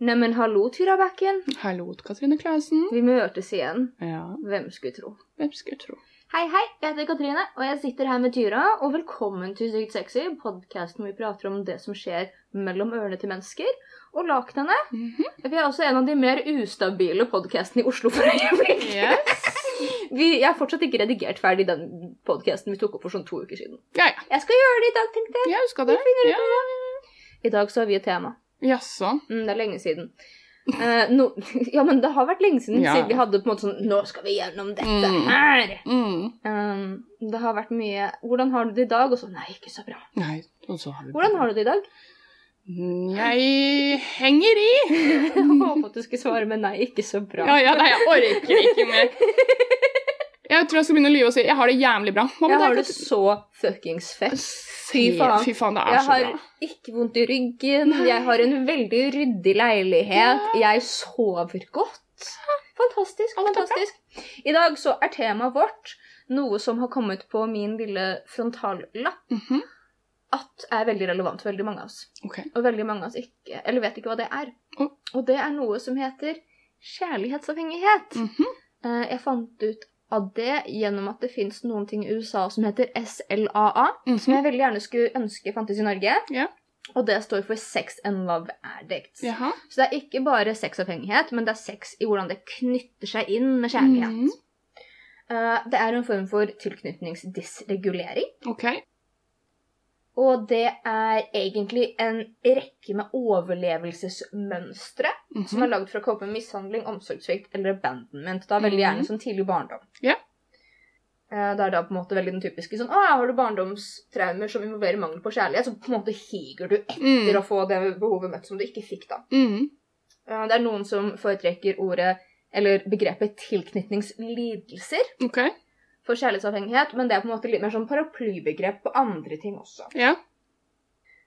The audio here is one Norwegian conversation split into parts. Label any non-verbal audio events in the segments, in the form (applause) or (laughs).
Neimen, hallo, Tyra Bekken. Hallo, Katrine Klausen. Vi møtes igjen. Ja, Hvem skulle tro? hvem skulle tro? Hei, hei, jeg heter Katrine, og jeg sitter her med Tyra. Og velkommen til Sykt sexy, podkasten hvor vi prater om det som skjer mellom ørene til mennesker og lakenene. Mhm. Vi er også en av de mer ustabile podkastene i Oslo for øyeblikket. Yes. (laughs) Vi, jeg har fortsatt ikke redigert ferdig den podkasten vi tok opp for sånn to uker siden. Ja, ja. Jeg skal gjøre det i dag, tenkte jeg. Ja, Jeg skal det. Ja. I dag så har vi et tema. Jaså. Mm, det er lenge siden. Uh, no, (laughs) ja, men det har vært lenge siden, Ja. siden vi hadde på en måte sånn Nå skal vi gjennom dette Mm. her! Mm. Um, det har vært mye Hvordan har du det i dag? Og så Nei, ikke så bra. Nei, har Hvordan har du det i dag? Jeg henger i. (laughs) Jeg håpet at du skulle svare med nei, ikke så bra. Ja, ja, nei, jeg orker ikke mer. (laughs) Jeg tror jeg skal begynne å lyve og si jeg har det jævlig bra. Mamma, jeg har det det så fuckings fett. Fy faen. Fy faen, det er Jeg så har ikke vondt i ryggen, jeg har en veldig ryddig leilighet, jeg sover godt. Fantastisk, fantastisk. I dag så er temaet vårt noe som har kommet på min lille frontallapp, Mhm. at er veldig relevant for veldig mange av oss. Okay. Og veldig mange av oss ikke, eller vet ikke hva det er. Oh. Og det er noe som heter kjærlighetsavhengighet. Mm -hmm. Jeg fant ut av det gjennom at det fins noen ting i USA som heter SLAA, som Mhm. jeg veldig gjerne skulle ønske fantes i Norge. Yeah. Og det står for Sex and Love Addicts. Jaha. Så det er ikke bare sexavhengighet, men det er sex i hvordan det knytter seg inn med kjærlighet. Mhm. uh, Det er en form for tilknytningsdisregulering. Ok. Og det er egentlig en rekke med overlevelsesmønstre som Mhm. er lagd for å cope med mishandling, omsorgssvikt eller abandonment. Da veldig gjerne Mhm. som tidlig barndom. Ja. Eh, Det er da på en måte veldig den typiske sånn Å, har du barndomstraumer som involverer mangel på kjærlighet, så på en måte higer du etter Mm. å få det behovet møtt som du ikke fikk, da. Eh, Det er noen som foretrekker ordet, eller begrepet tilknytningslidelser Ok. For kjærlighetsavhengighet, men det er på en måte litt mer sånn paraplybegrep på andre ting også. Ja.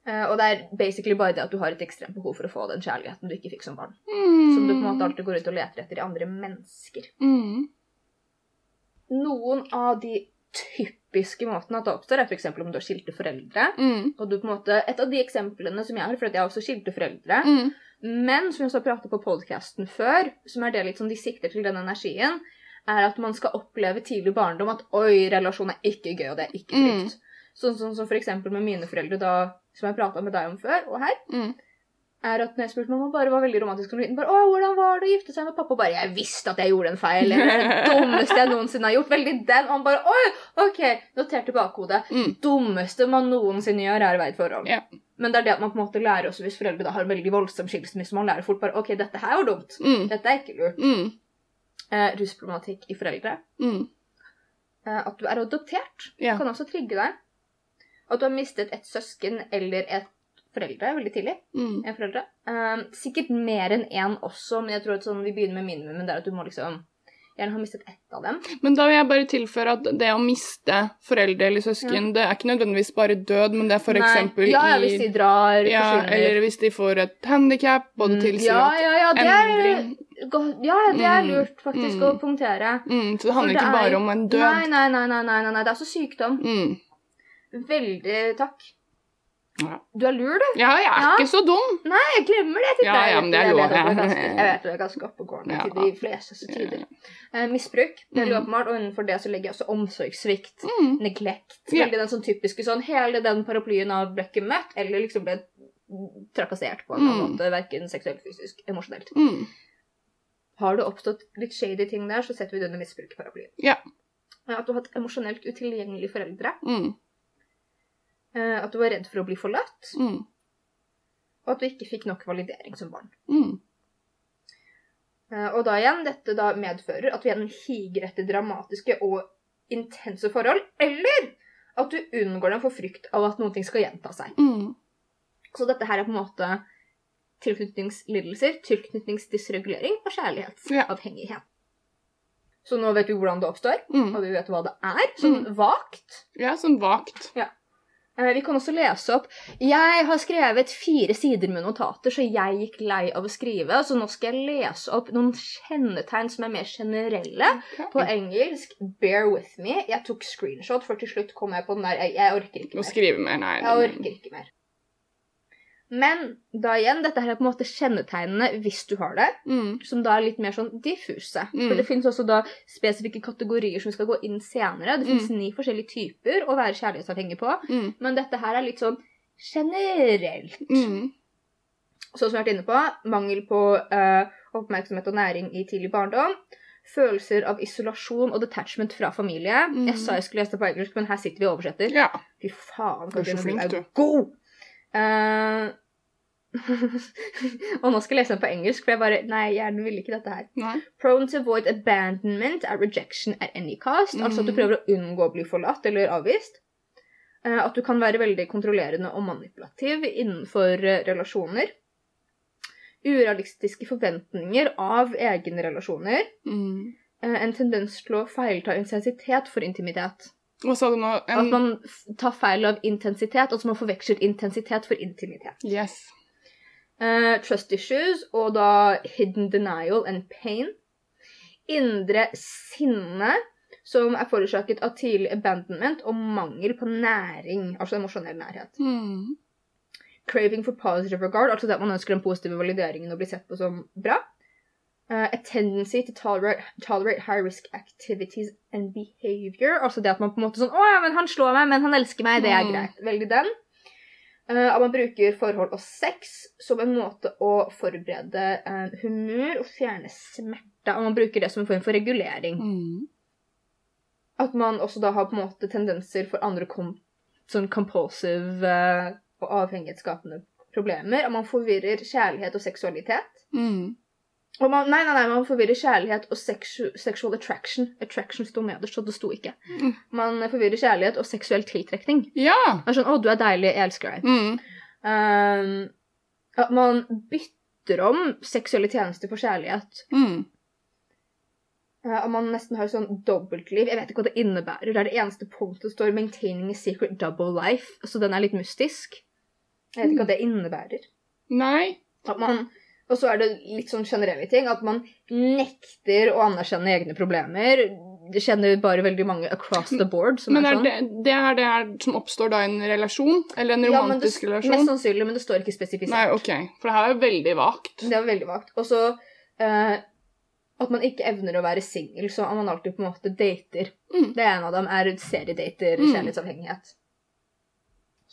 Uh, Og det er basically bare det at du har et ekstremt behov for å få den kjærligheten du ikke fikk som barn. Mm. Som du på en måte alltid går ut og leter etter i andre mennesker. Mm. Noen av de typiske måtene at det oppstår, er f.eks. om du har skilte foreldre. Mm. Og du på en måte, Et av de eksemplene som jeg har, for at jeg har også skilte foreldre, Mm. men som vi også har pratet på podkasten før, som er det litt som de sikter til den energien, er at man skal oppleve tidlig barndom at oi, relasjon er ikke gøy, og det er ikke Mm. Sånn som for eksempel med mine foreldre, da, som jeg prata med deg om før, og her, Mm. er at når jeg spurte mamma, bare var veldig romantisk som liten, bare 'Å, hvordan var det å gifte seg med pappa?' Bare 'Jeg visste at jeg gjorde en feil', eller 'Det er det dummeste jeg noensinne har gjort'. Veldig den. Og han bare 'Oi, OK', notert i bakhodet. Mm. Dummeste man noensinne gjør, er å være i forhold. Ja. Men det er det at man på en måte lærer også hvis foreldre da har en veldig voldsom skilsmisse. Man lærer fort bare 'OK, dette her var dumt'. Mm. Dette er ikke lurt. Eh, rusproblematikk i foreldre. Mm. Eh, at du er adoptert, yeah. kan også trigge deg. At du har mistet et søsken eller et foreldre veldig tidlig. Mm. En foreldre. Eh, sikkert mer enn én også, men jeg tror at sånn, vi begynner med minimumen. Det er at du må liksom gjerne har mistet ett av dem. Men da vil jeg bare tilføre at det å miste foreldre eller søsken, det er ikke nødvendigvis bare død, men det er eksempel ja, ja, hvis de drar, ja, forsvinner. eller hvis de får et handikap, og det Mm, tilsier ja, ja, ja, det er, endring godt- ja, det er Mm, lurt faktisk mm. å punktere. mm, Så det handler det ikke er- bare om en død. Nei, nei, nei, nei, nei, nei, det er også sykdom. Mm. Veldig takk. Ja. Du er lur, du. ja, jeg er Ja. ikke så dum. Nei, jeg glemmer det. til Ja, ja, men det er jeg, lov, ganske, (laughs) jeg vet du er ganske oppegående Ja. til de fleste tider. Eh, misbruk, er Mm. åpenbart, og innenfor det så legger jeg også omsorgssvikt. Mm. neglekt. Ja. Veldig den sånn typiske sånn Hele den paraplyen av ble ikke møtt, eller liksom ble trakassert på en Mm. måte, verken seksuelt, fysisk, emosjonelt. Mm. Har det oppstått litt shady ting der, så setter vi det under misbruk-paraplyen. Ja. Eh, At du har hatt emosjonelt utilgjengelige foreldre. Mm. Eh, At du var redd for å bli forlatt. Mm. Og at du ikke fikk nok validering som barn. Mm. Eh, Og da igjen, dette da medfører at du igjen higer etter dramatiske og intense forhold, eller at du unngår dem for frykt av at noe skal gjenta seg. Mm. Så dette her er på en måte tilknytningslidelser, tilknytningsdysregulering og kjærlighetsavhengighet. Så nå vet vi hvordan det oppstår, Mm. og vi vet hva det er, sånn vagt. Ja, sånn vagt. Eh, Vi kan også lese opp Jeg har skrevet fire sider med notater, så jeg gikk lei av å skrive. Så nå skal jeg lese opp noen kjennetegn som er mer generelle. På engelsk bear with me. Jeg tok screenshot, for til slutt kom jeg på den der Jeg, jeg orker ikke mer. Å skrive mer, nei. Jeg orker ikke mer. Men da igjen, dette her er på en måte kjennetegnene hvis du har det, Mm. som da er litt mer sånn diffuse. Mm. For det finnes også da spesifikke kategorier som vi skal gå inn senere. Det finnes ni forskjellige typer å være kjærlighetsavhengig på, Mm. men dette her er litt sånn generelt. Mm. Sånn som vi har vært inne på, mangel på uh, oppmerksomhet og næring i tidlig barndom. Følelser av isolasjon og detachment fra familie. Mm. Jeg sa jeg skulle lese det på engelsk, men her sitter vi og oversetter. Ja. Fy faen, Du er så flink, du. god! Eh, (laughs) og nå skal jeg lese den på engelsk, for jeg bare Nei, hjernen ville ikke dette her. Nei. Prone to avoid abandonment at rejection at any cost. Altså at du Mm. prøver å unngå å bli forlatt eller avvist. Uh, At du kan være veldig kontrollerende og manipulativ innenfor uh, relasjoner. Urealistiske forventninger av egne relasjoner. Mm. Uh, En tendens til å feilta intensitet for intimitet. Hva sa du nå? At man tar feil av intensitet, altså man forveksler intensitet for intimitet. Yes. Uh, trust issues og da hidden denial and pain. Indre sinne som er forårsaket av tidlig abandonment og mangel på næring, altså emosjonell nærhet. Mm. Craving for positive regard, altså det at man ønsker den positive valideringen og bli sett på som bra. Eh, a tendency to tolerate, tolerate high risk activities and behavior. Altså det at man på en måte sånn Å ja, men han slår meg, men han elsker meg. Det er Mm. greit. Veldig den. Uh, at man bruker forhold og sex som en måte å forberede eh, humør og fjerne smerte. Og man bruker det som en form for regulering. Mm. At man også da har på en måte tendenser for andre kom, sånn compulsive uh, og avhengighetsskapende problemer. Og man forvirrer kjærlighet og seksualitet. Mm. Man, nei, nei, nei, man forvirrer kjærlighet og sexu sexual attraction. Attraction sto nederst, så det sto ikke. Mm. Man forvirrer kjærlighet og seksuell tiltrekning. Ja. Det er sånn 'Å, du er deilig, jeg elsker deg'. Mm. Um, at man bytter om seksuelle tjenester for kjærlighet. Mm. Uh, at man nesten har sånn dobbeltliv. Jeg vet ikke hva det innebærer. Det er det eneste punktet står 'maintaining a secret double life'. Så den er litt mystisk. Jeg vet ikke hva det innebærer. Nei. At man, og så er det litt sånn generelle ting. At man nekter å anerkjenne egne problemer. Det kjenner bare veldig mange across the board. Som Men er er sånn. det, det er det her som oppstår da i en relasjon? Eller en Ja, det, romantisk relasjon? Mest sannsynlig, men det står ikke spesifisert. Nei, ok. For det her er veldig vagt. Det er veldig vagt. Og så eh, at man ikke evner å være singel, så man alltid på en måte dater. Mm. Det ene av dem er seriedater, Mm. kjærlighetsavhengighet.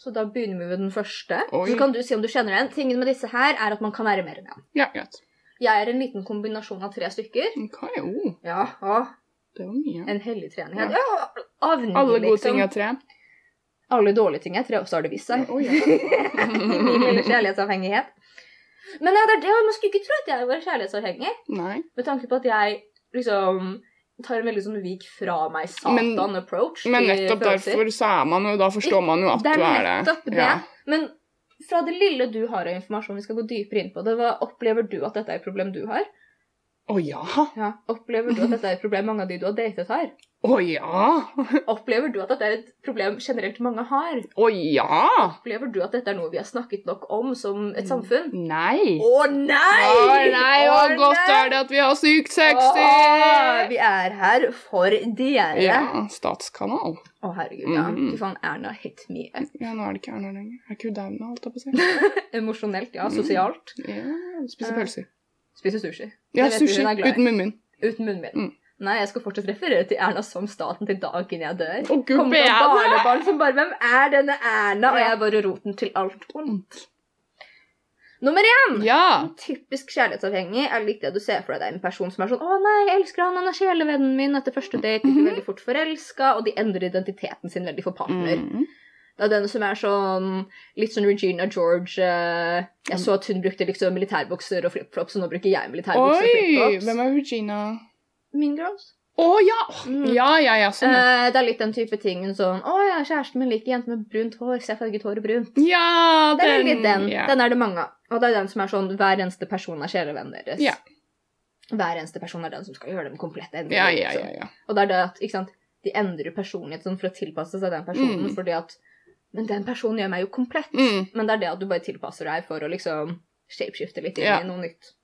Så da begynner vi med den første. Oi. Så kan du si om du kjenner den. Tingen med disse her er at man kan være mer enn én. Ja, greit. Jeg er en liten kombinasjon av tre stykker. Okay, oh, Ja, å, det var mye. en hellig treenighet. Ja. Ja, avnig, Alle gode liksom. ting er tre. Alle dårlige ting er tre, og så har det vist seg. Oi, ja. (laughs) Min lille kjærlighetsavhengighet. Men ja, det er det, man skulle ikke tro at jeg var kjærlighetsavhengig. Nei. Med tanke på at jeg liksom tar en veldig sånn vik fra meg satan-approach. Men men, nettopp derfor så er man jo Da forstår man jo at Det er du er det. nettopp det. Ja. Men fra det lille du har av informasjon, vi skal gå dypere inn på det, hva opplever du at dette er et problem du har? Å ja. Ja. Opplever du at dette er et problem mange av de du har datet har? Å ja. (laughs) Opplever du at dette er et problem generelt mange har? Å ja. Opplever du at dette er noe vi har snakket nok om som et samfunn? Nei. Å nei! Å nei, Å, godt nei! er det at vi har sykt sexy! vi er her for dere. Ja, statskanal. Å, herregud, ja. Mm. Fy faen, Erna hit me up. Ja, nå er det ikke Erna lenger. Er ikke hun nå, holdt jeg på å si. (laughs) Emosjonelt, ja. Sosialt. Ja, spiser pølser. Spise sushi. Ja, sushi uten munnbind. Uten munnbind. Mm. Nei, jeg skal fortsatt referere til Erna som staten til dagen jeg dør. Å, gud Kommer det barnebarn som bare Hvem er denne Erna? Og jeg er bare roten til alt ondt. Nummer én! Ja. Typisk kjærlighetsavhengig er litt det du ser for deg. Det er en person som er sånn 'Å nei, jeg elsker han, han er sjelevennen min.' Etter første date blir de Mhm. veldig fort forelska, og de endrer identiteten sin veldig for partner. Mm. Det er den som er sånn litt sånn Regina George eh, Jeg så at hun brukte liksom militærbukser og flipflops, og nå bruker jeg militærbukser og Oi! flipflops. Hvem er Regina? Mean Girls. Å ja! Mm. Ja, ja, ja. Sånn. Eh, det er litt den type tingen sånn 'Å ja, kjæresten min liker jenter med brunt hår, så jeg farget håret brunt'. Ja, Det er litt den. Yeah. Den er det mange av. Og det er den som er sånn hver eneste person er sjelevennen deres. Yeah. Hver eneste person er den som skal gjøre dem komplett ja, yeah, ja, ja. Og det er det at ikke sant, de endrer personlighet sånn for å tilpasse seg den personen. Mm. fordi at Men den personen gjør meg jo komplett. Mm. Men det er det at du bare tilpasser deg for å liksom shapeshifte litt inn Ja. i noe nytt.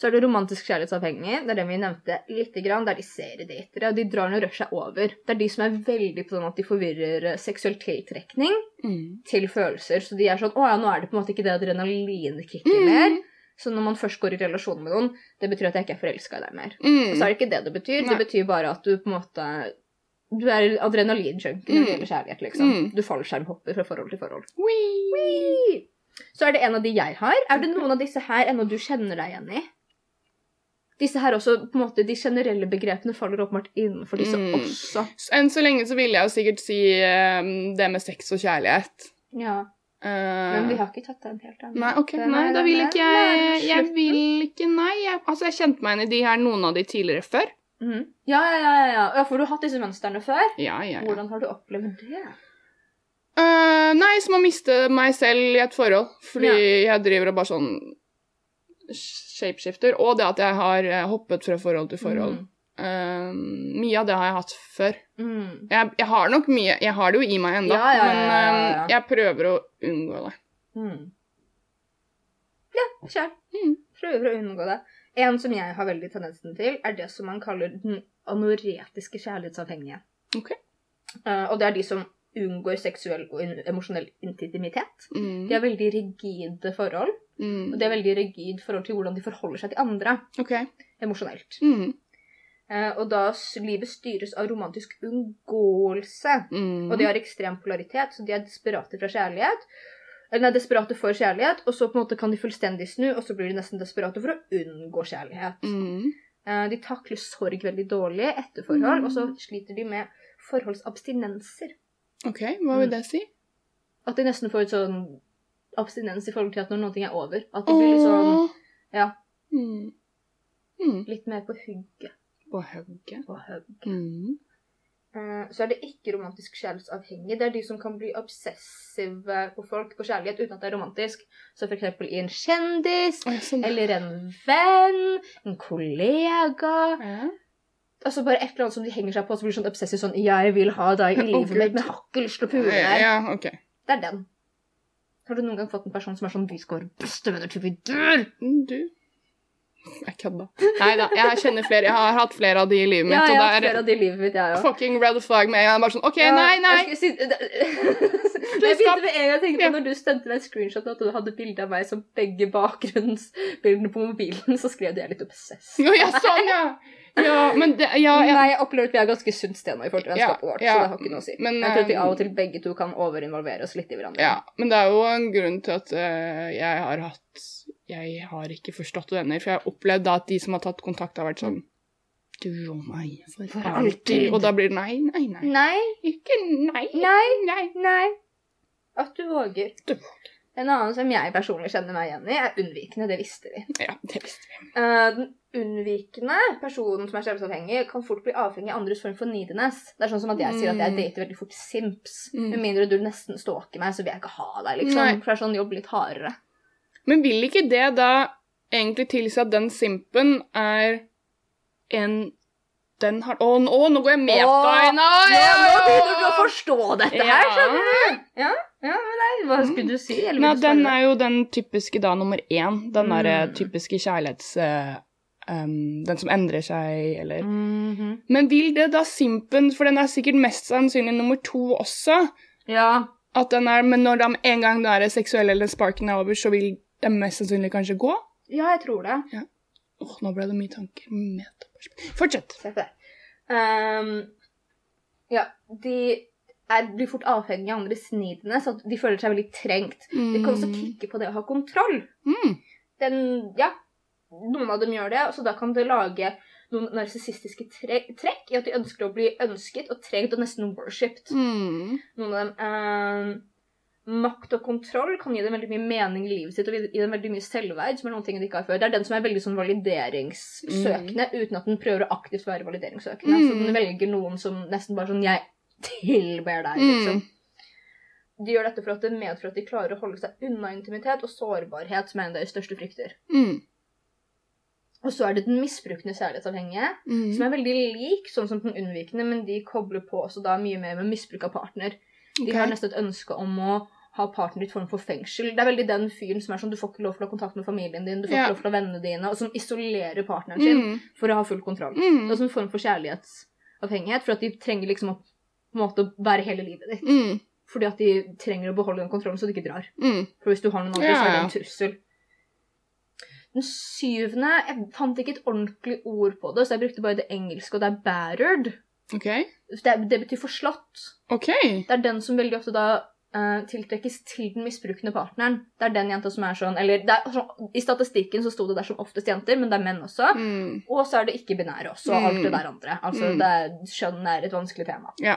Så er det romantisk kjærlighetsavhengig. Det er den vi nevnte litt, grann, der de seriedatere. Og de drar når rush er over. Det er de som er veldig på sånn at de forvirrer seksuell tiltrekning Mm. til følelser. Så de er sånn Å ja, nå er det på en måte ikke det adrenalinkicket Mm. mer. Så når man først går i relasjon med noen, det betyr at jeg ikke er forelska i deg mer. Og så er Mm. det ikke det det betyr. Nei. Det betyr bare at du på en måte Du er adrenalinjunkie når det gjelder kjærlighet, liksom. Mm. Du fallskjermhopper fra forhold til forhold. Wee. Så er det en av de jeg har. Er det noen av disse her ennå du kjenner deg igjen i? Disse her også, på en måte, De generelle begrepene faller åpenbart innenfor disse Mm. også. Enn så lenge så vil jeg jo sikkert si um, det med sex og kjærlighet. Ja, Uh, Men vi har ikke tatt den helt ennå. Nei, ok. Nei, da vil ikke jeg Jeg vil ikke, nei. Jeg, altså, jeg kjente meg igjen i de her, noen av de tidligere før. Mhm. Ja, ja, ja, ja, ja. ja. For du har hatt disse mønstrene før. Ja, ja, ja. Hvordan har du opplevd det? Uh, nei, som å miste meg selv i et forhold. Fordi jeg driver og bare sånn shapeshifter. Og det at jeg har eh, hoppet fra forhold til forhold. Mm. Uh, mye av det har jeg hatt før. Mm. Jeg, jeg har nok mye Jeg har det jo i meg ennå, Ja, ja, ja, men ja, ja, ja. jeg prøver å unngå det. Mm. Ja, kjør. Mm. Prøver å unngå det. En som jeg har veldig tendensen til, er det som man kaller den anoretiske kjærlighetsavhengige. Ok. Uh, og det er de som unngår seksuell og emosjonell intimitet. Mm. De har veldig rigide forhold, Mm. og de har veldig rigid forhold til hvordan de forholder seg til andre OK. emosjonelt. Mm. Uh, og da livet styres av romantisk unngåelse. Mm. Og de har ekstrem polaritet, så de er desperate fra kjærlighet. Eller nei, desperate for kjærlighet, og så på en måte kan de fullstendig snu, og så blir de nesten desperate for å unngå kjærlighet. mm. Eh, De takler sorg veldig dårlig etter forhold, Mm. og så sliter de med forholdsabstinenser. OK, hva vil Mm. det si? At de nesten får et sånn abstinens i forhold til at når noe er over. At de blir litt sånn ja. Mm. Mm. litt mer på hugget. På hugget. På hugg. Eh, Så er det ikke romantisk kjærlighetsavhengig. Det er de som kan bli obsessive på folk på kjærlighet uten at det er romantisk. Så eksempel i en kjendis, sånn. eller en venn, en kollega. Ja. Altså bare et eller annet som de henger seg på, så blir sånn obsessive sånn 'Jeg vil ha deg i (laughs) livet oh, mitt, men jeg har ikke lyst til å pule deg'. Ja, okay. Det er den. Har du noen gang fått en person som er sånn 'Vi skal være bestevenner til vi dør'? Mm, Du Jeg kødda. Nei da, jeg kjenner flere. Jeg har hatt flere av de i livet mitt, Ja, jeg har hatt flere er av de i livet mitt, jeg òg. fucking red flag med en gang. Bare sånn OK, nei, nei. Jeg, si, det, (laughs) jeg begynte med en gang tenke på Ja. når du sendte meg en screenshot at du hadde bilde av meg som begge bakgrunnsbildene på mobilen, så skrev du jeg litt obsess. Jo, ja, sånn, ja. Ja, men det Ja, ja. Nei, jeg opplever at vi er ganske sunt sted nå i forhold til vennskapet vårt, så det har ikke noe å si. Men, jeg tror at vi eh, av og til begge to kan overinvolvere oss litt i hverandre. ja. Men det er jo en grunn til at uh, jeg har hatt Jeg har ikke forstått venner, for jeg har opplevd da at de som har tatt kontakt, har vært sånn Du og meg for, For alltid. alltid. Og da blir det nei, nei, nei. Nei, Ikke nei. nei, Nei. nei. At du våger. Du våger. En annen som jeg personlig kjenner meg igjen i, er unnvikende. Det visste vi. Ja, det visste vi. Uh, den unnvikende personen som er kjærlighetsavhengig, kan fort bli avhengig av andres form for neediness. Det er sånn som at jeg sier at jeg Mm. dater veldig fort simps. Mm. Med mindre du nesten stalker meg, så vil jeg ikke ha deg, liksom. Nei. For det er sånn jobb litt hardere. Men vil ikke det da egentlig tilsi at den simpen er en den har Å, nå, nå går jeg med på henne! Nå, nå begynner du å forstå dette her, Ja. skjønner du? Ja, ja, men nei, hva skulle du si? Nei, den er jo den typiske da nummer én. Den derre Mm. typiske kjærlighets... eh, um, den som endrer seg, eller Mhm. Men vil det da simpen For den er sikkert mest sannsynlig nummer to også. Ja. At den er, Men når de en gang den er seksuelle eller sparken er over, så vil den mest sannsynlig kanskje gå? ja, jeg tror det. Åh, nå ble det mye tanker. Fortsett. Ehm, ja, de er, blir fort avhengig av andres snidene, så de føler seg veldig trengt. De kan også kikke på det å ha kontroll. Mm. Den, ja, noen av dem gjør det, så da kan det lage noen narsissistiske tre trekk i at de ønsker å bli ønsket og trengt og nesten worshipped. Mm. Noen av dem ehm, Makt og kontroll kan gi dem veldig mye mening i livet sitt og gi dem veldig mye selvverd, som er noen ting de ikke har før. Det er den som er veldig sånn valideringssøkende, uten at den prøver å aktivt være valideringssøkende. Så Mm. den velger noen som nesten bare sånn Jeg tilber deg, Mm. liksom. De gjør dette for at det medfører at de klarer å holde seg unna intimitet og sårbarhet, som er en av deres største frykter. Mm. Og så er det den misbrukende kjærlighetsavhengige, Mm. som er veldig lik sånn som den unnvikende, men de kobler på også da mye mer med misbruk av partner. De okay. har nesten et ønske om å ha partneren ditt form for fengsel. Det er veldig den fyren som er sånn du får ikke lov til å ha kontakt med familien din, du får Ja. ikke lov til å ha vennene dine, og som isolerer partneren sin Mm. for å ha full kontroll. Mm. Det er en form for kjærlighetsavhengighet, for at de trenger liksom å på en måte være hele livet ditt. Mm. Fordi at de trenger å beholde den kontrollen så de ikke drar. Mm. For hvis du har noen andre, Ja, så er det en trussel. Den syvende Jeg fant ikke et ordentlig ord på det, så jeg brukte bare det engelske, og det er battered. Okay. Det, det betyr forslått. Okay. Det er den som veldig ofte da uh, tiltrekkes til den misbrukende partneren. Det er den jenta som er sånn Eller er, sånn, i statistikken så sto det der som oftest jenter, men det er menn også. Mm. Og så er det ikke-binære også, og alt Mm. det der andre. Altså, Mm. det er, Kjønn er et vanskelig tema. Ja.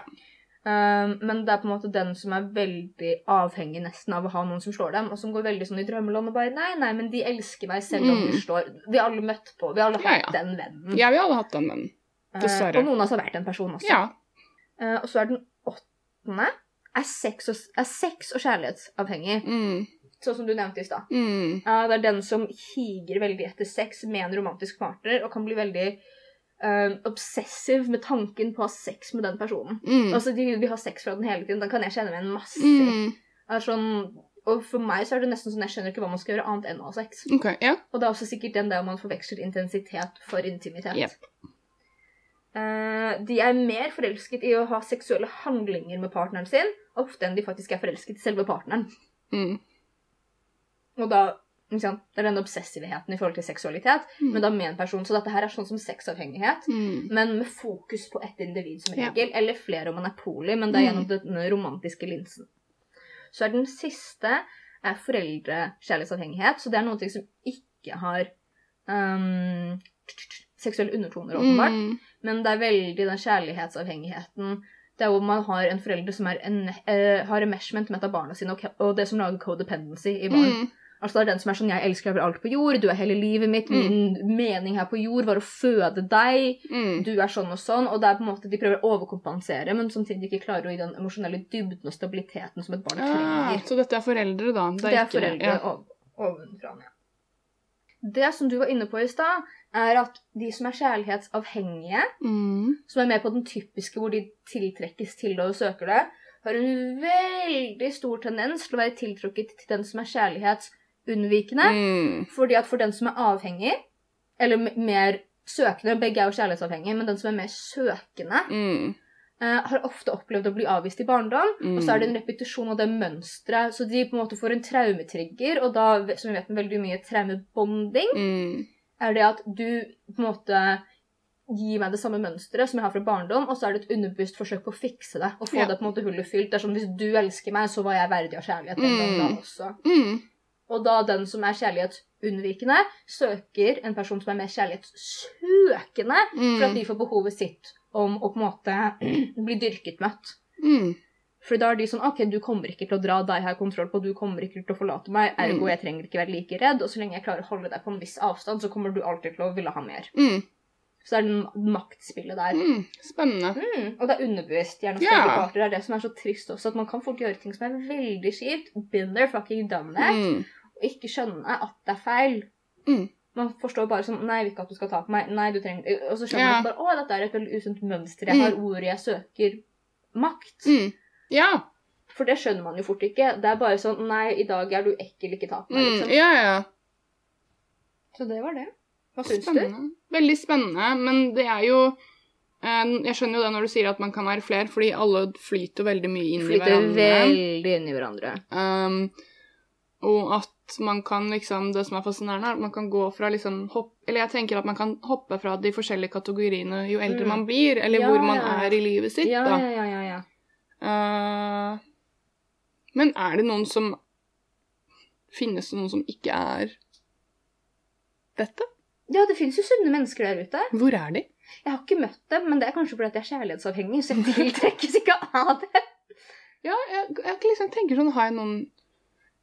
Um, men det er på en måte den som er veldig avhengig nesten av å ha noen som slår dem, og som går veldig sånn i drømmeland og bare Nei, nei, men de elsker meg selv om Mm. de slår Vi har alle møtt på Vi har alle Ja, hatt ja. den vennen. Ja, vi har alle hatt den, vennen. Eh, dessverre. og noen av oss har vært en person også. Ja. Eh, og så er den åttende er sex og, er sex og kjærlighetsavhengig. Mm. Sånn som du nevnte i stad. Mm. Uh, det er den som higer veldig etter sex med en romantisk partner, og kan bli veldig eh, obsessiv med tanken på å ha sex med den personen. Mm. Altså, de vil ha sex fra den hele tiden. Da kan jeg kjenne meg en masse. Mm. Sånn, og for meg så er det nesten sånn jeg skjønner ikke hva man skal gjøre annet enn å ha sex. Okay, yeah. Og det er også sikkert den der man forveksler intensitet for intimitet. Yep. Uh, de er mer forelsket i å ha seksuelle handlinger med partneren sin, ofte enn de faktisk er forelsket i selve partneren. Mm. Og da, Det er den obsessivheten i forhold til seksualitet, Mm. men da med en person. Så dette her er sånn som sexavhengighet, Mm. men med fokus på ett individ som Ja. regel. Eller flere om man er poli, men det er Mm. gjennom den romantiske linsen. Så er den siste er foreldrekjærlighetsavhengighet. Så det er noe som ikke har um, seksuelle undertoner, åpenbart. Mm. Men det er veldig den kjærlighetsavhengigheten. Det er hvor man har en forelder som er en, uh, har enmeshment med et av barna sine, og, og det som lager codependency i barn. Mm. Altså det er den som er sånn 'Jeg elsker deg over alt på jord. Du er hele livet mitt. Min mening her på jord var å føde deg. Mm. Du er sånn og sånn.' Og det er på en måte de prøver å overkompensere, men samtidig ikke klarer å gi den emosjonelle dybden og stabiliteten som et barn trenger. Ja, så dette er foreldre, da? Det er ikke- foreldre Ja. ov- ovenfra. Ja. Det som du var inne på i stad, er at de som er kjærlighetsavhengige, Mm. som er med på den typiske hvor de tiltrekkes til det og søker det, har en veldig stor tendens til å være tiltrukket til den som er kjærlighetsunnvikende. Mm. Fordi at for den som er avhengig, eller mer søkende Begge er jo kjærlighetsavhengige, men den som er mer søkende, Mm. eh, har ofte opplevd å bli avvist i barndom. Mm. Og så er det en repetisjon av det mønsteret. Så de på en måte får en traumetrigger, og da, som vi vet med veldig mye traumebonding, Mm. er det at du på en måte gi meg det samme mønsteret som jeg har fra barndom, og så er det et underbevisst forsøk på å fikse det. Og få Ja. det på en måte hullet fylt. Det er sånn, Hvis du elsker meg, så var jeg verdig av kjærlighet gangen da Mm. også. Mm. Og da den som er kjærlighetsunnvikende, søker en person som er mer kjærlighetssøkende, for at Mm. de får behovet sitt om å på en måte (clears throat) bli dyrket møtt. Mm. For da er de sånn OK, du kommer ikke til å dra, deg har kontroll på, du kommer ikke til å forlate meg, ergo Mm. jeg trenger ikke være like redd, og så lenge jeg klarer å holde deg på en viss avstand, så kommer du alltid til å ville ha mer. Mm. Så det er det maktspillet der. Mm. Spennende. Mm, og det er underbevisst. Gjerne yeah. Ja. parter. Det er det som er så trist også, at man kan fort gjøre ting som er veldig kjipt. Been there, fucking done that. Mm. Og ikke skjønne at det er feil. Mm. Man forstår bare sånn Nei, jeg vil ikke at du skal ta på meg. Nei, du trenger Og så skjønner yeah. man bare Å, dette er et veldig usunt mønster. Jeg har ordet jeg søker. Makt. Mm. Ja. For det skjønner man jo fort ikke. Det er bare sånn Nei, i dag er du ekkel, ikke ta på meg, Mm. liksom. Ja, ja. Så det var det. Hva syns du? Veldig spennende, men det er jo eh, Jeg skjønner jo det når du sier at man kan være flere, fordi alle flyter veldig mye inn i hverandre. Flyter veldig inn i hverandre. Um, og at man kan liksom Det som er fascinerende, er at man kan gå fra liksom hopp, Eller jeg tenker at man kan hoppe fra de forskjellige kategoriene jo eldre Mm. man blir, eller Ja, hvor man ja. er i livet sitt, Ja, da. ja, ja, ja, ja. Uh, men er det noen som Finnes det noen som ikke er dette? Ja, det fins jo sunne mennesker der ute. Hvor er de? Jeg har ikke møtt dem, men det er kanskje fordi jeg er kjærlighetsavhengig, så jeg tiltrekkes ikke av det. Ja, jeg, jeg liksom tenker sånn Har jeg noen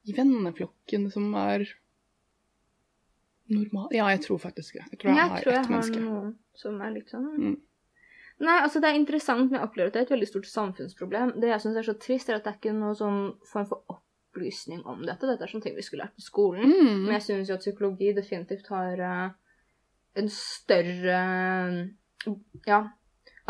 i venneflokken som er normal Ja, jeg tror faktisk det. Jeg tror jeg, Jeg har tror jeg ett har noen som er litt sånn Mm. Nei, altså det er interessant, men jeg opplever at det er et veldig stort samfunnsproblem. Det jeg syns er så trist, er at det er ikke noe sånn form for opplysning om dette. Dette er sånne ting vi skulle lært på skolen. Men Mm. jeg syns jo at psykologi definitivt har eh, en større ja,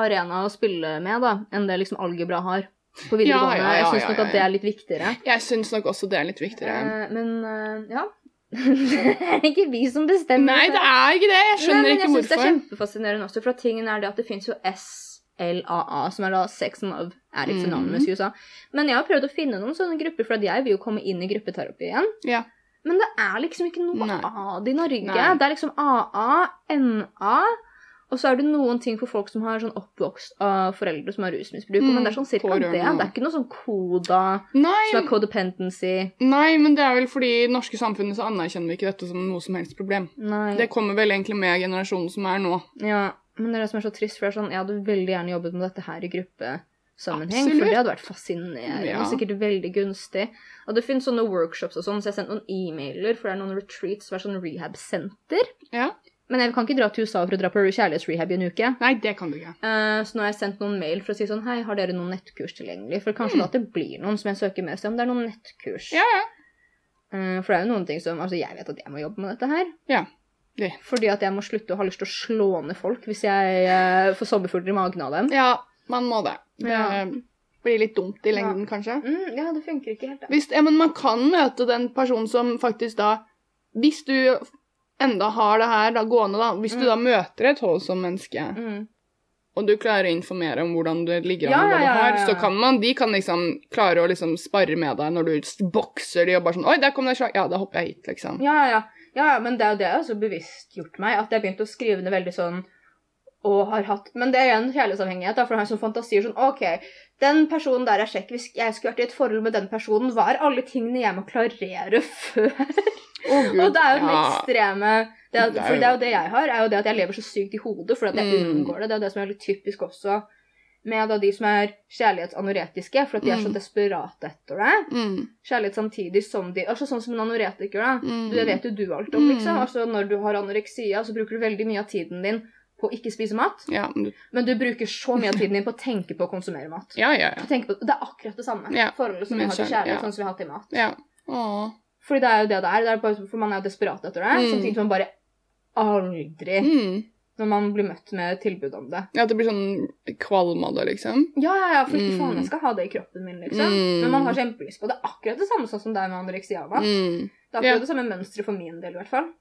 arena å spille med da, enn det liksom algebra har. på videregående. Ja, ja, ja, jeg syns nok at det er litt viktigere. Jeg syns nok også det er litt viktigere. Eh, men eh, ja. (laughs) det er ikke vi som bestemmer. Nei, det er ikke det! Jeg skjønner Nei, men ikke jeg synes Det er kjempefascinerende også, for tingen er det at det fins jo SLAA, som er da Sex and Love Addicts. Anonymous i USA. Men jeg har prøvd å finne noen sånne grupper, for at jeg vil jo komme inn i gruppeterapi igjen. Ja. Men det er liksom ikke noe Nei. av det i Norge. Nei. Det er liksom AA, NA, og så er det noen ting for folk som har sånn oppvokst av foreldre som har rusmisbruk. Mm, men det er sånn cirka det. Det er ikke noe sånn koda Nei, som er codependency. nei, men det er vel fordi i det norske samfunnet så anerkjenner vi ikke dette som noe som helst problem. Nei. Det kommer vel egentlig med generasjonen som er nå. Ja, men det er det som er så trist, for det er sånn, jeg hadde veldig gjerne jobbet med dette her i gruppesammenheng, Absolutt. for det hadde vært fascinerende Ja. og sikkert veldig gunstig. Og det finnes sånne workshops og sånn, så jeg har sendt noen e-mailer, for det er noen retreats som er sånn rehab-senter. Ja. Men jeg kan ikke dra til USA for å dra på kjærlighetsrehab i en uke. Nei, det kan du ikke. Uh, så nå har jeg sendt noen mail for å si sånn, hei, har dere noen nettkurs tilgjengelig? For kanskje da at det blir noen som jeg søker med. Se om, det er noen nettkurs. Mm. Ja, ja. Uh, for det er jo noen ting som, altså jeg vet at jeg må jobbe med dette her. Ja, det. Fordi at jeg må slutte å ha lyst til å slå ned folk hvis jeg uh, får sommerfugler i magen av dem. Ja, man må det. Det Ja. blir litt dumt i lengden, kanskje. Mm, ja, det funker ikke helt. da. Hvis, ja, men man kan møte den personen som faktisk da Hvis du enda har det her da gående, da Hvis du Mm. da møter et holdsomt menneske, Mm. og du klarer å informere om hvordan det ligger an, Ja, hva ja, du ja, har, ja, så kan man De kan liksom klare å liksom sparre med deg når du bokser de og bare sånn Oi, der kom det et slag. Ja, da hopper jeg hit, liksom. Ja, ja, ja. ja, men det er jo det jeg har bevisstgjort bevisst gjort meg, at jeg begynte å skrive det veldig sånn og har hatt Men det er igjen kjærlighetsavhengighet, da, for han sånn fantasier sånn OK, den personen der er kjekk. Hvis jeg skulle vært i et forhold med den personen, hva er alle tingene jeg må klarere (laughs) før? Oh, Gud. Og det er jo den ja. ekstreme det er, For det er jo det jeg har, er jo det at jeg lever så sykt i hodet fordi at jeg Mm. unngår det. Det er det som er litt typisk også med da de som er kjærlighetsanoretiske, for at de er så Mm. desperate etter det. Mm, Kjærlighet samtidig som de Altså sånn som en anoretiker, da. mm. Det vet jo du alt om, Mm. liksom. Altså Når du har anoreksia, så bruker du veldig mye av tiden din på å ikke spise mat. Ja, men du- Men du bruker så mye av tiden din på å tenke på å konsumere mat. ja, ja. ja. På, det er akkurat det samme Ja, forholdet som vi har til kjærlighet, ja. sånn som vi har til mat. ja. Åh. Fordi det er jo det det er. det er bare, for man er jo desperat etter det. Mm. Samtidig som man bare aldri Mm. Når man blir møtt med tilbud om det. Ja, det blir sånn kvalm av det, liksom. Ja, ja, ja, for Mm. faen, jeg skal ha det i kroppen min, liksom. Mm. Men man har kjempelyst på det. Det er akkurat det samme sånn som det er med anoreksia. Mm. Det er akkurat det samme mønsteret for min del, i hvert fall.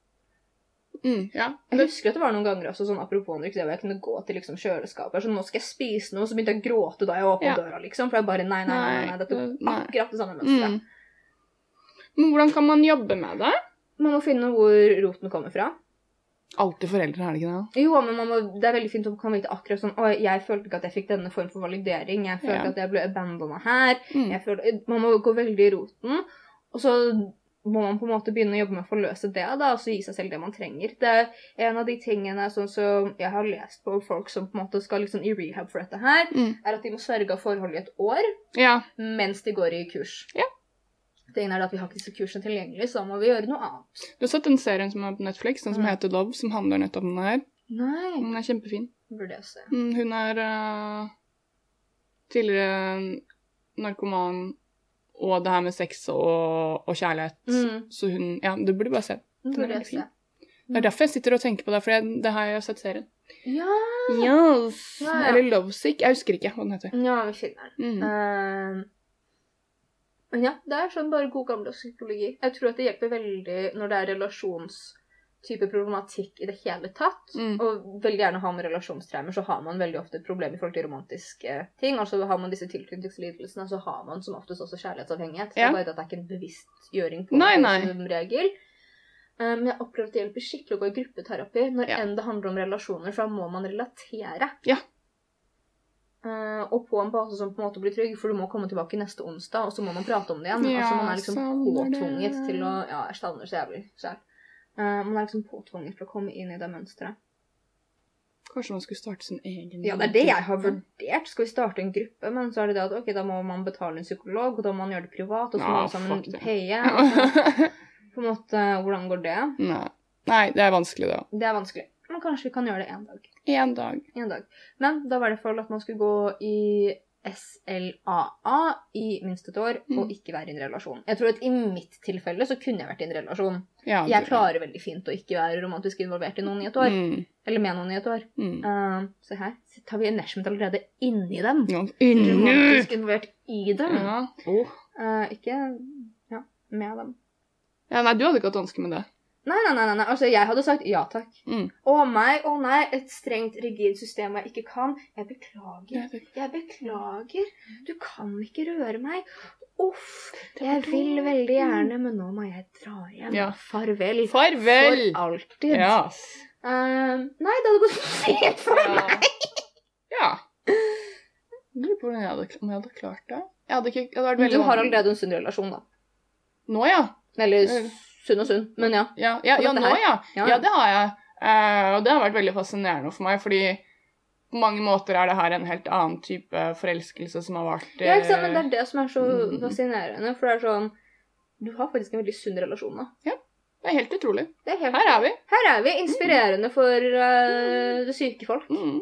Mm. Ja. Jeg husker at det var noen ganger også sånn apropos anoreksia, hvor jeg kunne gå til liksom kjøleskapet. Sånn, nå skal jeg spise noe, så begynte jeg å gråte da jeg åpnet Ja. døra, liksom. For jeg bare nei, nei, nei, nei, dette er akkurat det samme mønsteret. Mm. Men hvordan kan man jobbe med det? Man må finne hvor roten kommer fra. Alltid foreldre, er det ikke det? Jo, men man må, det er veldig fint å kan vite akkurat sånn Å, jeg følte ikke at jeg fikk denne form for validering. Jeg følte Ja. at jeg ble abandona her. Mm. Følte, man må gå veldig i roten. Og så må man på en måte begynne å jobbe med å forløse det, da, og så gi seg selv det man trenger. Det er en av de tingene sånn som jeg har lest på folk som på en måte skal liksom i rehab for dette her, Mm. er at de må sverge av forhold i et år Ja. mens de går i kurs. Ja. Tingen er at vi har ikke disse kursene tilgjengelig, så da må vi gjøre noe annet. Du har sett den serien som er på Netflix, den som Mm. heter Love, som handler nettopp om det her. Nei, Den er kjempefin. burde jeg se. Mm, hun er uh, tidligere narkoman og det her med sex og, og kjærlighet. Mm. Så hun Ja, du burde bare se. Den er burde veldig fin. se. Det er derfor jeg sitter og tenker på det, for det, det har jeg sett serien. Ja, Yes. Ja, ja. Eller Lovesick. Jeg husker ikke hva den heter. ja vi finner den. Mm. Uh, Men ja, det er sånn bare god gamle psykologi. Jeg tror at det hjelper veldig når det er relasjonstype problematikk i det hele tatt. Mm. Og veldig gjerne har man relasjonstraumer, så har man veldig ofte et problem i forhold til romantiske ting. Altså har man disse tilknytningslidelsene, så har man som oftest også kjærlighetsavhengighet. Det Ja. er bare det at det er ikke en bevisstgjøring på Nei, det nei. som regel. Men jeg opplever at det hjelper skikkelig å gå i gruppeterapi når Ja. enn det handler om relasjoner, for da må man relatere. Ja. Uh, og på en base som på en måte blir trygg, for du må komme tilbake neste onsdag, og så må man prate om det igjen. Ja, altså Man er liksom påtvunget til å Ja, jeg savner så jævlig selv. Eh, man er liksom påtvunget til å komme inn i det mønsteret. Kanskje man skulle starte sin egen Ja, det er det jeg har vurdert. Skal vi starte en gruppe? Men så er det det at ok, da må man betale en psykolog, og da må man gjøre det privat, og så må man sammen paye. (laughs) Altså, på en måte, hvordan går det? Nei. Nei, det er vanskelig, da. Det er vanskelig. Men kanskje vi kan gjøre det én dag. Én dag. En dag. Men da var det for at man skulle gå i SLAA i minst et år, og Mm. ikke være i en relasjon. Jeg tror at i mitt tilfelle så kunne jeg vært i en relasjon. Ja, Jeg klarer veldig fint å ikke være romantisk involvert i noen i et år. Mm. Eller med noen i et år. Mm. Uh, se her. Så tar vi enmeshment allerede inni dem. Ja, inni. Romantisk involvert i dem. Ja. Oh. Uh, ikke ja, med dem. ja, nei, du hadde ikke hatt vansker med det. Nei, nei, nei, nei. Altså, jeg hadde sagt ja takk. Mm. Å meg, å nei, et strengt, rigid system jeg ikke kan. Jeg beklager. Jeg beklager. Du kan ikke røre meg. Uff. Jeg vil veldig gjerne, men nå må jeg dra hjem. Ja. Farvel. Farvel! For alltid. Ja. Eh, nei, det hadde gått fint for meg. Ja. Lurer på om jeg hadde, om jeg hadde klart det. Jeg hadde ikke, jeg hadde vært veldig du har allerede en sunn relasjon, da. Nå, ja. Eller Mm. Sunn og sunn, men ja. Ja, ja, ja nå, ja. Ja. Ja, det har jeg. Eh, og det har vært veldig fascinerende for meg, fordi på mange måter er det her en helt annen type forelskelse som har vart Ja, ikke sant? Men det er det som er så Mm. fascinerende. For det er sånn Du har faktisk en veldig sunn relasjon nå. Det er helt utrolig. Det er helt, Her er vi. Her er vi. Inspirerende for uh, syke folk. Mm.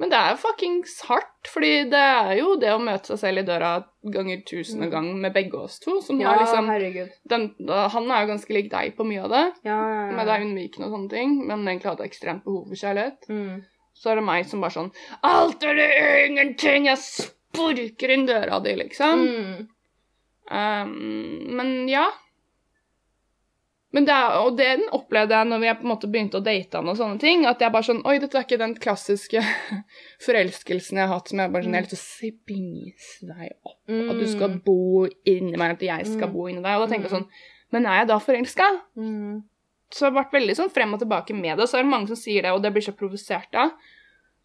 Men det er jo fuckings hardt, fordi det er jo det å møte seg selv i døra ganger tusende og gang med begge oss to, som Ja, har liksom den, Han er jo ganske lik deg på mye av det, Ja, ja, ja. med deg unnvikende og sånne ting, men egentlig hadde ekstremt behov for kjærlighet. Mm. Så er det meg som bare sånn Alt eller ingenting! Jeg sporker inn døra di, liksom. Mm. Um, men ja. Er, og den opplevde jeg når jeg på en måte begynte å date han og sånne ting. At jeg bare sånn Oi, dette er ikke den klassiske (laughs) forelskelsen jeg har hatt som jeg bare sånn Jeg har lyst til å spise deg opp. At du skal bo inni meg, at jeg skal Mm. bo inni deg. Og da tenker jeg sånn Men er jeg da forelska? Mm. Så jeg har vært veldig sånn frem og tilbake med det. Og så er det mange som sier det, og det blir så provosert av.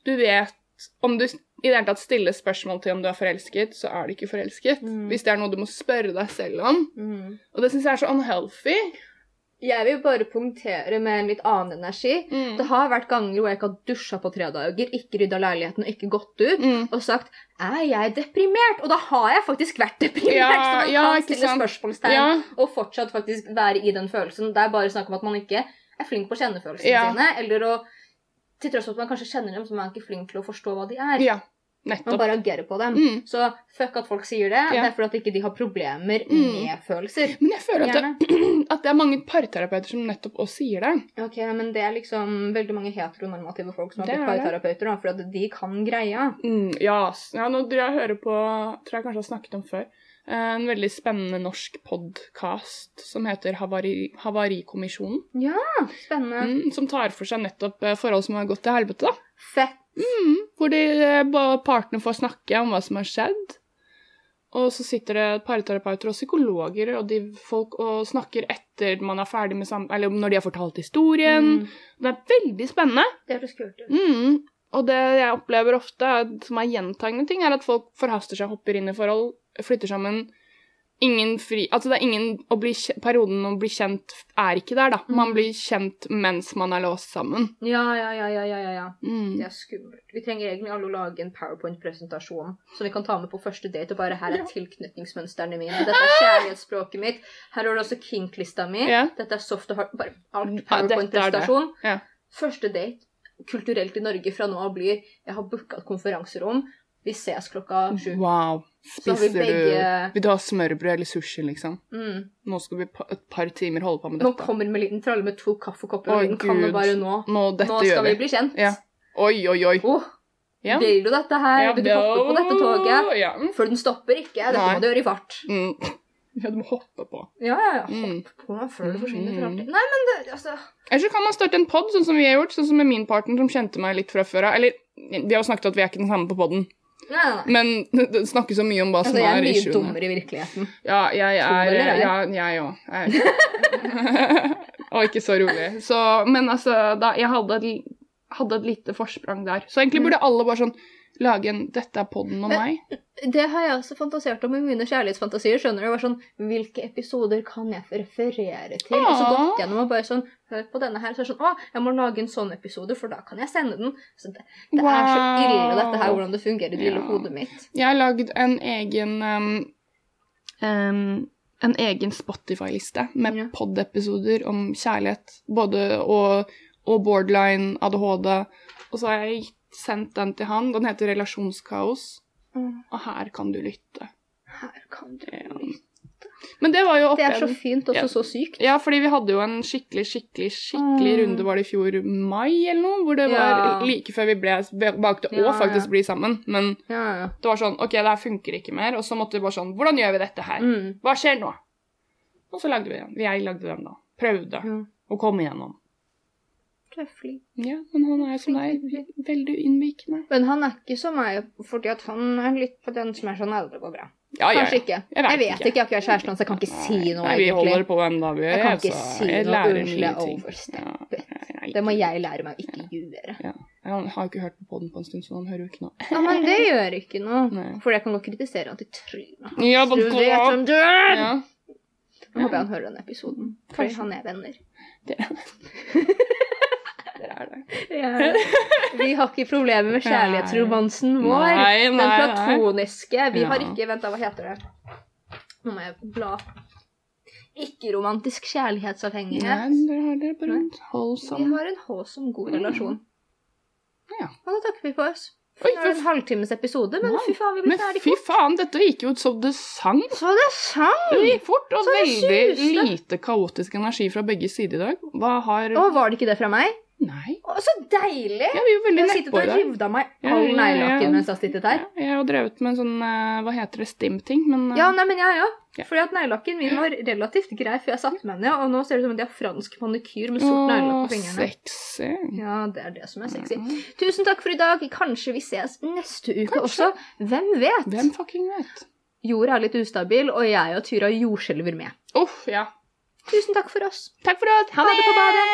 Du vet Om du i det hele tatt stiller spørsmål til om du er forelsket, så er du ikke forelsket. Mm. Hvis det er noe du må spørre deg selv om. Mm. Og det syns jeg er så unhealthy. Jeg vil bare punktere med en litt annen energi. Mm. Det har vært ganger hvor jeg ikke har dusja på tre dager, ikke rydda leiligheten og ikke gått ut, Mm. og sagt 'er jeg deprimert?' Og da har jeg faktisk vært deprimert! Ja, så man ja, kan stille sant. spørsmålstegn Ja. og fortsatt faktisk være i den følelsen. Det er bare snakk om at man ikke er flink på å kjenne følelsene Ja. sine, eller å til tross for at man kanskje kjenner dem, så man er ikke flink til å forstå hva de er. ja. Man bare agerer på dem. Mm. Så fuck at folk sier det. Ja. Det er fordi at ikke de har problemer Mm. med følelser. Men jeg føler at det, (clears throat) at det er mange parterapeuter som nettopp også sier det. Ok, men det er liksom veldig mange heteronormative folk som har blitt er parterapeuter, da, for de kan greia. Mm, ja, ja, nå tror jeg hører på Tror jeg kanskje har snakket om før. eh, En veldig spennende norsk podkast som heter Havari, Havarikommisjonen. Spennende. Mm, som tar for seg nettopp eh, forhold som har gått til helvete. da. Fett. Mm, hvor de, eh, partene får snakke om hva som har skjedd. Og så sitter det parterapeuter og psykologer og de folk og snakker etter man er ferdig med sam... Eller når de har fortalt historien. Mm, Det er veldig spennende. det høres kult ut. Mm. Og det jeg opplever ofte, er- som er gjentagende ting, er at folk forhaster seg, hopper inn i forhold, flytter sammen. Ingen fri Altså, det er ingen å bli Perioden å bli kjent er ikke der, da. Man Mm. blir kjent mens man er låst sammen. Ja, ja, ja, ja, ja, ja, ja. Mm. Det er skummelt. Vi trenger egentlig alle å lage en powerpoint-presentasjon som vi kan ta med på første date. Og bare her er tilknytningsmønstrene mine. Dette er kjærlighetsspråket mitt. Her har du også kink-lista mi. Ja. Dette er soft og hard. Bare alt Ja, er powerpoint-presentasjon. Ja. Første date kulturelt i Norge fra nå av blir Jeg har booka et konferanserom. Vi ses klokka sju. Wow. Spiser begge- du Vil du ha smørbrød eller sushi, liksom? Mm. Nå skal vi et par timer holde på med dette. Nå kommer med en liten tralle med to kaffekopper og en liten kanne bare nå. Nå, Nå skal vi vi. bli kjent. Ja. Oi, oi, oi. Oh. Ja. Vil du dette her? Ja, Vil du hoppe på dette toget? Ja. For den stopper ikke. Dette Nei. må du gjøre i fart. Mm. (laughs) ja, du må hoppe på. Ja, ja, ja. Mm. Hopp på meg før du forsvinner for Mm. alltid. Nei, men det, altså Eller så kan man starte en pod, sånn som vi har gjort, sånn som med min partner som kjente meg litt fra før av. Eller, vi har jo snakket at vi er ikke den samme på poden, Nei, nei, nei. men (laughs) det snakkes så mye om hva Altså, som jeg er er mye issuene. dummere i virkeligheten. Ja, jeg er eller. Ja, jeg òg. (laughs) Og ikke så rolig. Så, men altså, da, jeg hadde et, hadde et lite forsprang der. Så egentlig burde alle bare sånn lage en 'Dette er podden om meg'. Det har jeg også fantasert om i mine kjærlighetsfantasier. skjønner du? Det var sånn, Hvilke episoder kan jeg referere til? Og så Ja. gått gjennom og bare sånn Hør på denne her. Så er det sånn Å, jeg må lage en sånn episode, for da kan jeg sende den. Så det, det er så ille, dette her, hvordan det fungerer i det lille hodet mitt. Jeg har lagd en egen um, um, En egen Spotify-liste med Ja. pod-episoder om kjærlighet. Både og, og borderline, ADHD. Og så har jeg gitt- sendt den til han. Den heter Relasjonskaos. Mm. Og her kan du lytte. Her kan du lytte. Men det var jo Det er så fint, og Ja. så sykt. Ja, fordi vi hadde jo en skikkelig, skikkelig, skikkelig Mm. runde, var det i fjor mai eller noe? Hvor det var Ja. like før vi ble, valgte Ja, å faktisk ja. bli sammen. Men Ja, ja. det var sånn, ok, det her funker ikke mer. Og så måtte vi bare sånn, hvordan gjør vi dette her? Mm. Hva skjer nå? Og så lagde vi den. Jeg lagde den da. Prøvde å komme igjennom. Treffelig. Ja, men han er som deg, veldig innvikende. Men han er ikke som meg, fordi han er litt på den som er sånn aldri går bra. Ja, ja, Kanskje ikke. Jeg vet Jeg vet ikke. ikke, jeg har ikke kjæresten hans, jeg kan ikke si noe Nei, vi holder på hvem da vi. Jeg kan ikke si Jeg lærer nye ting. Ja, Det må jeg lære meg å ikke gjøre. Ja. Han har ikke hørt på podden på en stund, så han hører jo ikke noe. Ja, men det gjør ikke noe. Nei. For jeg kan godt kritisere han til trynet. Ja, Du vet hvem du er! Ja. Nå håper jeg han hører denne episoden. for han er venner. (laughs) Dere er det. Ja. (laughs) Vi har ikke problemer med kjærlighetsromansen vår. Nei, nei, den platoniske. Vi har ikke Vent, da, hva heter det? Nå må jeg bla. Ikke-romantisk kjærlighetsavhengighet. Nei, dere har det bare en Vi holdsom har en håsom, god relasjon. Ja. Og da takker vi for oss. Oi, er en halvtimes episode, men Nei. fy faen, vi Men blir ferdig fy faen, dette gikk jo ut som det sang. Så det sang! Det gikk fort, og veldig lite kaotisk energi fra begge sider i dag. Hva har Å, var det ikke det fra meg? Nei. Å, så deilig! Ja, vi jo veldig Jeg har sittet og revet av meg all neglelakken mens jeg har sittet her. Ja, jeg har jo drevet med en sånn eh, Hva heter det? Stim-ting, men eh, Ja, nei, men jeg òg. Ja. Fordi at neglelakken min var relativt grei før jeg satte meg ned, og nå ser det ut som at de har fransk manikyr med sort neglelakk på fingrene. Sexy. Ja, det er det som er sexy. Tusen takk for i dag. Kanskje vi ses neste uke Kanskje. også. Hvem vet? Hvem fucking vet? Jorda er litt ustabil, og jeg og Tyra jordskjelver med. Uff, ja. Tusen takk for oss. Takk for oss. Ha det på badet.